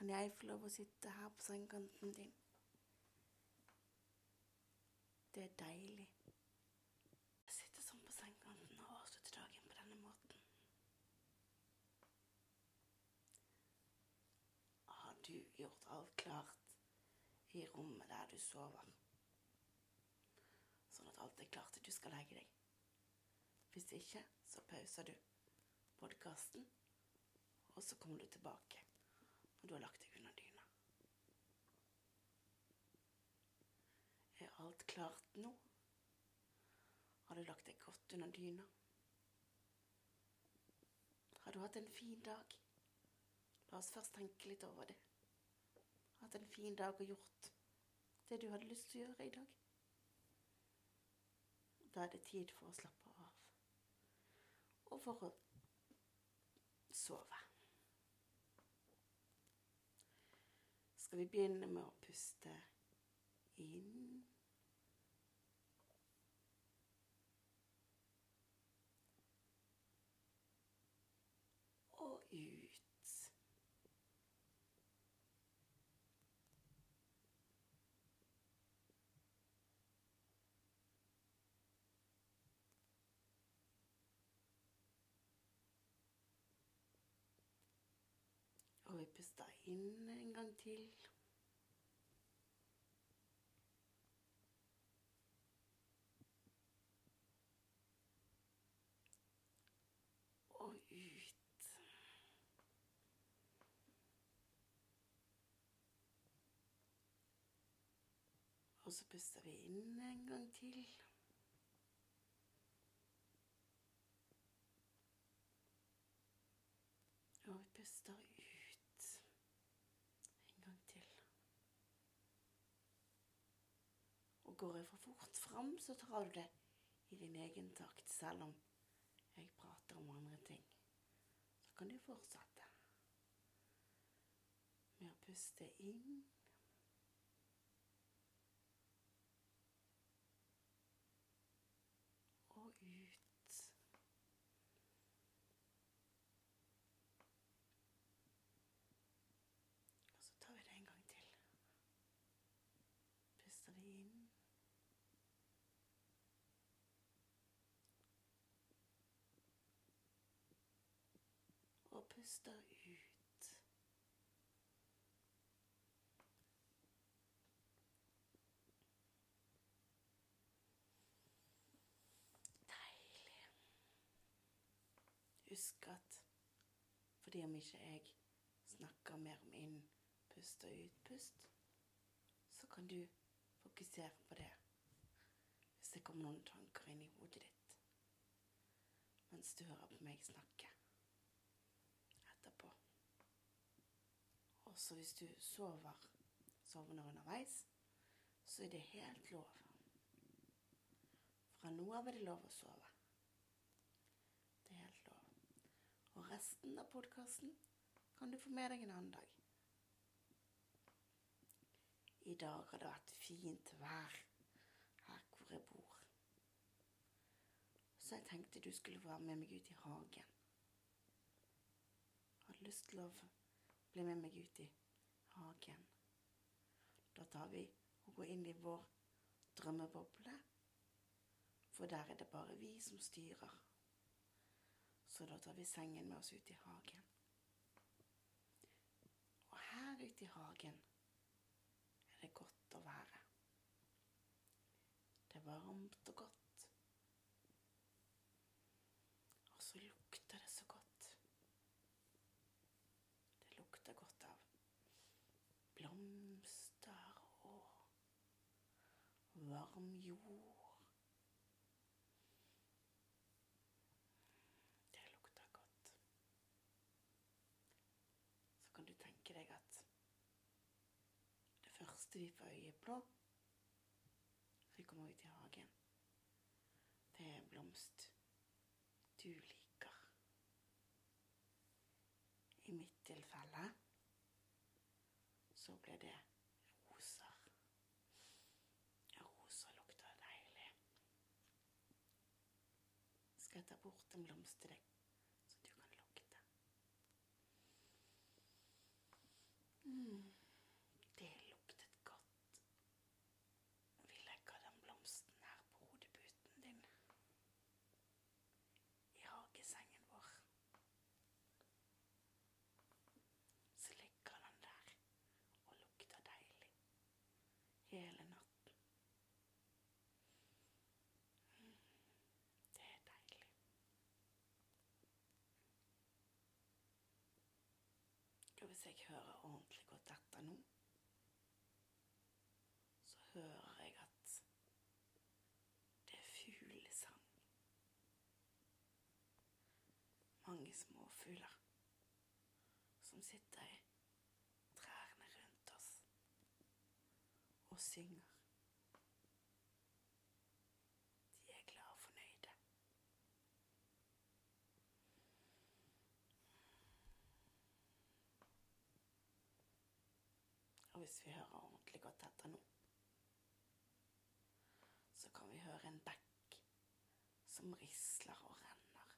Kan jeg få lov å sitte her på sengekanten din? Det er deilig. Jeg sitter sånn på sengekanten og avslutter dagen på denne måten. Har du gjort alt klart i rommet der du sover? Sånn at alt er klart til du skal legge deg. Hvis ikke, så pauser du podkasten, og så kommer du tilbake når du har lagt deg under dyna. Er alt klart nå? Har du lagt deg godt under dyna? Har du hatt en fin dag? La oss først tenke litt over det. Hatt en fin dag og gjort det du hadde lyst til å gjøre i dag. Da er det tid for å slappe av. Og for å sove. Skal vi begynne med å puste inn og ut. Og vi puster inn en gang til. Og ut. Og så puster vi inn en gang til. Og vi puster ut en gang til. Og går jeg for fort fram, så tar du det i din egen takt, selv om jeg prater om andre ting. Så kan du fortsette med å puste inn. Og ut. Og så tar vi det en gang til. Puster vi inn. Og puster ut. Deilig. Husk at fordi om ikke jeg snakker mer om inn, pust og utpust, så kan du fokusere på det hvis det kommer noen tanker inn i hodet ditt mens du hører på meg snakke Også hvis du sover, sovner underveis, så er det helt lov. Fra nå av er det lov å sove. Det er helt lov. Og resten av podkasten kan du få med deg en annen dag. I dag har det vært fint vær her hvor jeg bor. Så jeg tenkte du skulle være med meg ut i hagen. Har du lyst til å bli med meg ut i hagen. Da tar vi og går inn i vår drømmeboble. For der er det bare vi som styrer. Så da tar vi sengen med oss ut i hagen. Og her ute i hagen er det godt å være. Det er varmt og godt. Og så lukter det så godt. Det lukter godt av blomster og varm jord. Det lukter godt. Så kan du tenke deg at det første vi får øye på når vi kommer ut i hagen, det er blomst du liker. I mitt tilfelle så ble det roser. Roser lukter deilig. Skal jeg ta bort en blomst til deg, så du kan lukte? Mm, det luktet godt. Vi legger den blomsten her på hodeputen din. I hagesengen vår. Så ligger den der og lukter deilig natten. Mm, Det er deilig. Og hvis jeg hører ordentlig godt etter nå, så hører jeg at det er fuglesang. Mange små fugler som sitter i trærne rundt oss og synger. De er glade og fornøyde. Og hvis vi hører ordentlig godt etter nå, så kan vi høre en bekk som risler og renner.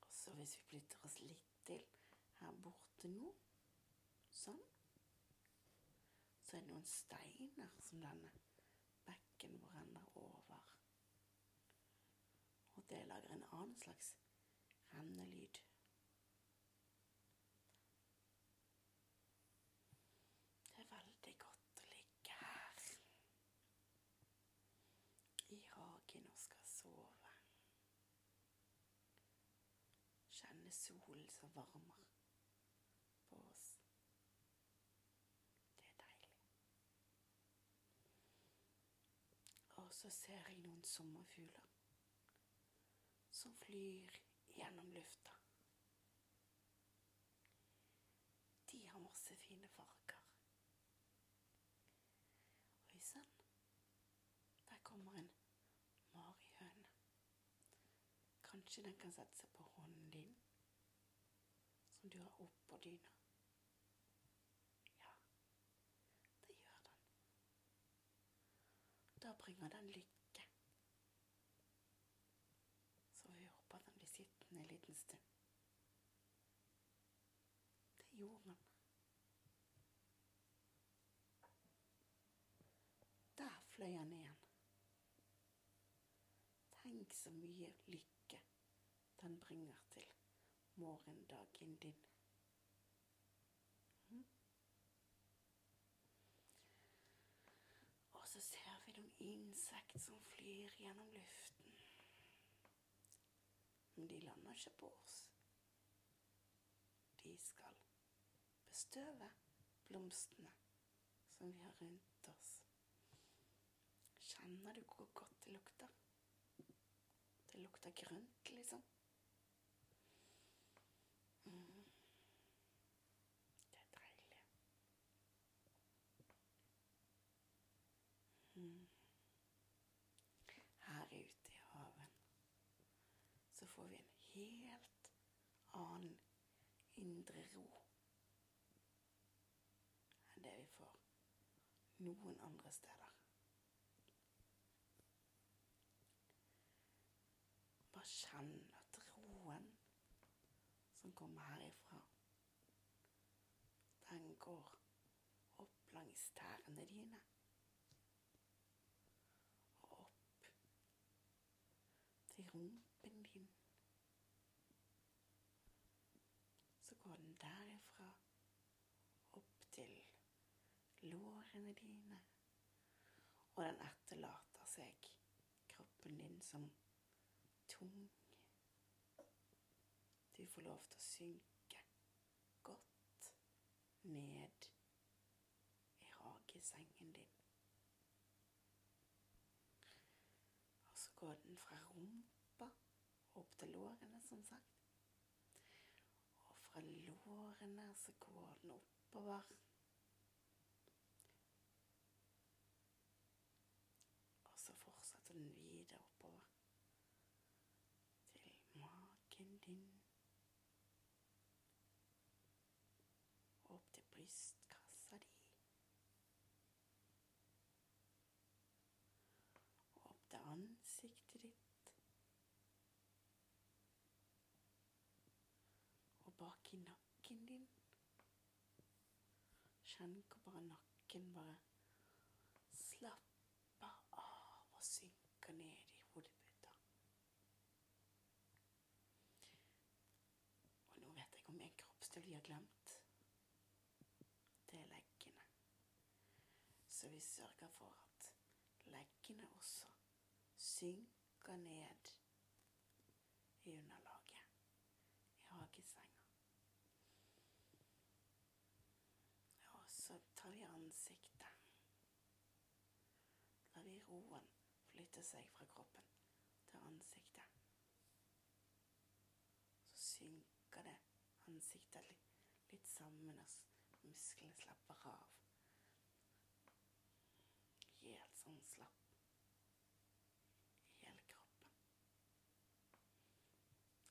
Og så hvis vi flytter oss litt til her borte nå, sånn, så er det noen steiner som denne bekken vår renner over. Og det lager en annen slags rennelyd. Det er veldig godt å ligge her i hagen og skal sove. Kjenne solen som varmer på oss. Det er deilig. Og så ser jeg noen sommerfugler som flyr gjennom lufta. De har masse fine farger. Oi sann, der kommer en marihøne. Kanskje den kan sette seg på hånden din, som du har oppå dyna. Ja, det gjør den. Da bringer den lykke. Så vi håper at den blir en. Det gjorde han. Der fløy han igjen. Tenk så mye lykke den bringer til morgendagen din. Mhm. Og så ser vi noen insekter som flyr gjennom luften. De lander ikke på oss. De skal bestøve blomstene som vi har rundt oss. Kjenner du hvor godt det lukter? Det lukter grønt, liksom. Mm. Det er deilig. Mm. Her ute i haven så får vi en helt annen indre ro enn det vi får noen andre steder. Bare kjenn at roen som kommer herifra, den går opp langs tærne dine. Og opp til rumpen din. Så går den derifra opp til lårene dine. Og den etterlater seg kroppen din som tung. Du får lov til å synke godt ned i hagesengen din. Og så går den fra rumpa opp til lårene, som sagt. Og fra lårene så går den oppover. I nakken din. Kjenn hvor bare nakken bare slapper av og synker ned i hodeputa. Og nå vet jeg om en kroppsdel vi har glemt. Det er leggene. Så vi sørger for at leggene også synker ned i underlaget i hagesenga. Og så tar vi ansiktet. La vi roen flytte seg fra kroppen til ansiktet. Så synker det ansiktet litt, litt sammen, og musklene slapper av. Helt sånn slapp i hele kroppen.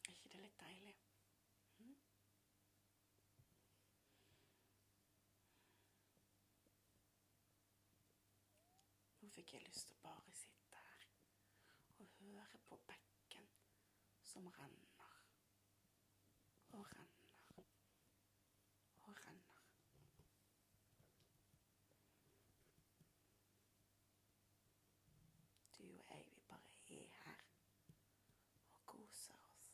Er ikke det litt deilig? Fikk jeg lyst til å bare sitte her og høre på bekken som renner og renner og renner. Du og jeg, vi bare er her og koser oss.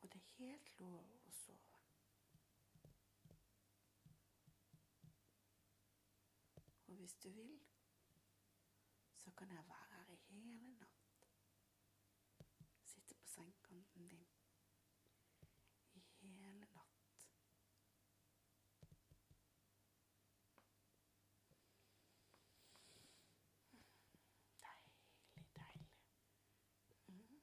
Og det er helt lov å sove. Og hvis du vil, så kan jeg være her i hele natt. Sitte på sengekanten din i hele natt. Deilig, deilig. Mm.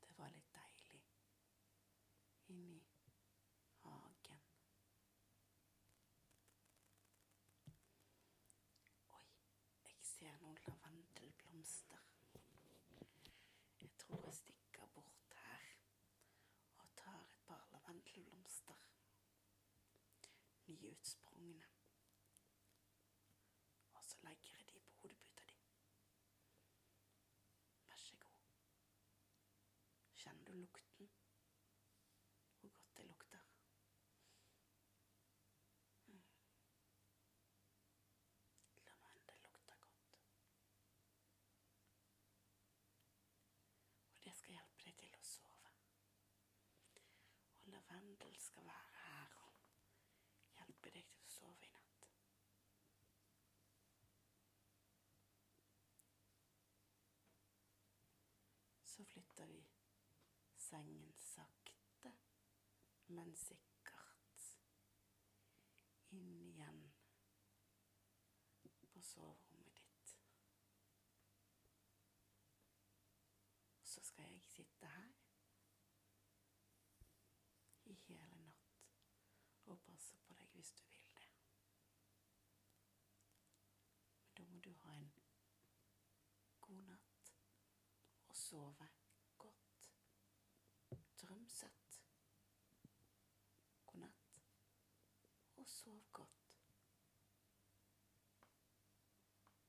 Det var litt deilig inni hagen. Oi, jeg ser noen lavendelblomster. Jeg tror jeg stikker bort her og tar et par lavendelblomster. Nyutsprungne. Og så legger jeg de på hodeputa di. Vær så god. Kjenner du lukten? Hvor godt det lukter. Mm. Lavendel lukter godt. Og det skal hjelpe deg til å sove. Og lavendel skal være her og hjelpe deg til å sove i natt. Så flytter vi sengen sakte, men sikkert inn igjen på soverommet ditt. Og så skal jeg sitte her i hele natt og passe på deg hvis du vil det. Men da må du ha en god natt og sove godt. Drøm søtt. God natt, og sov godt.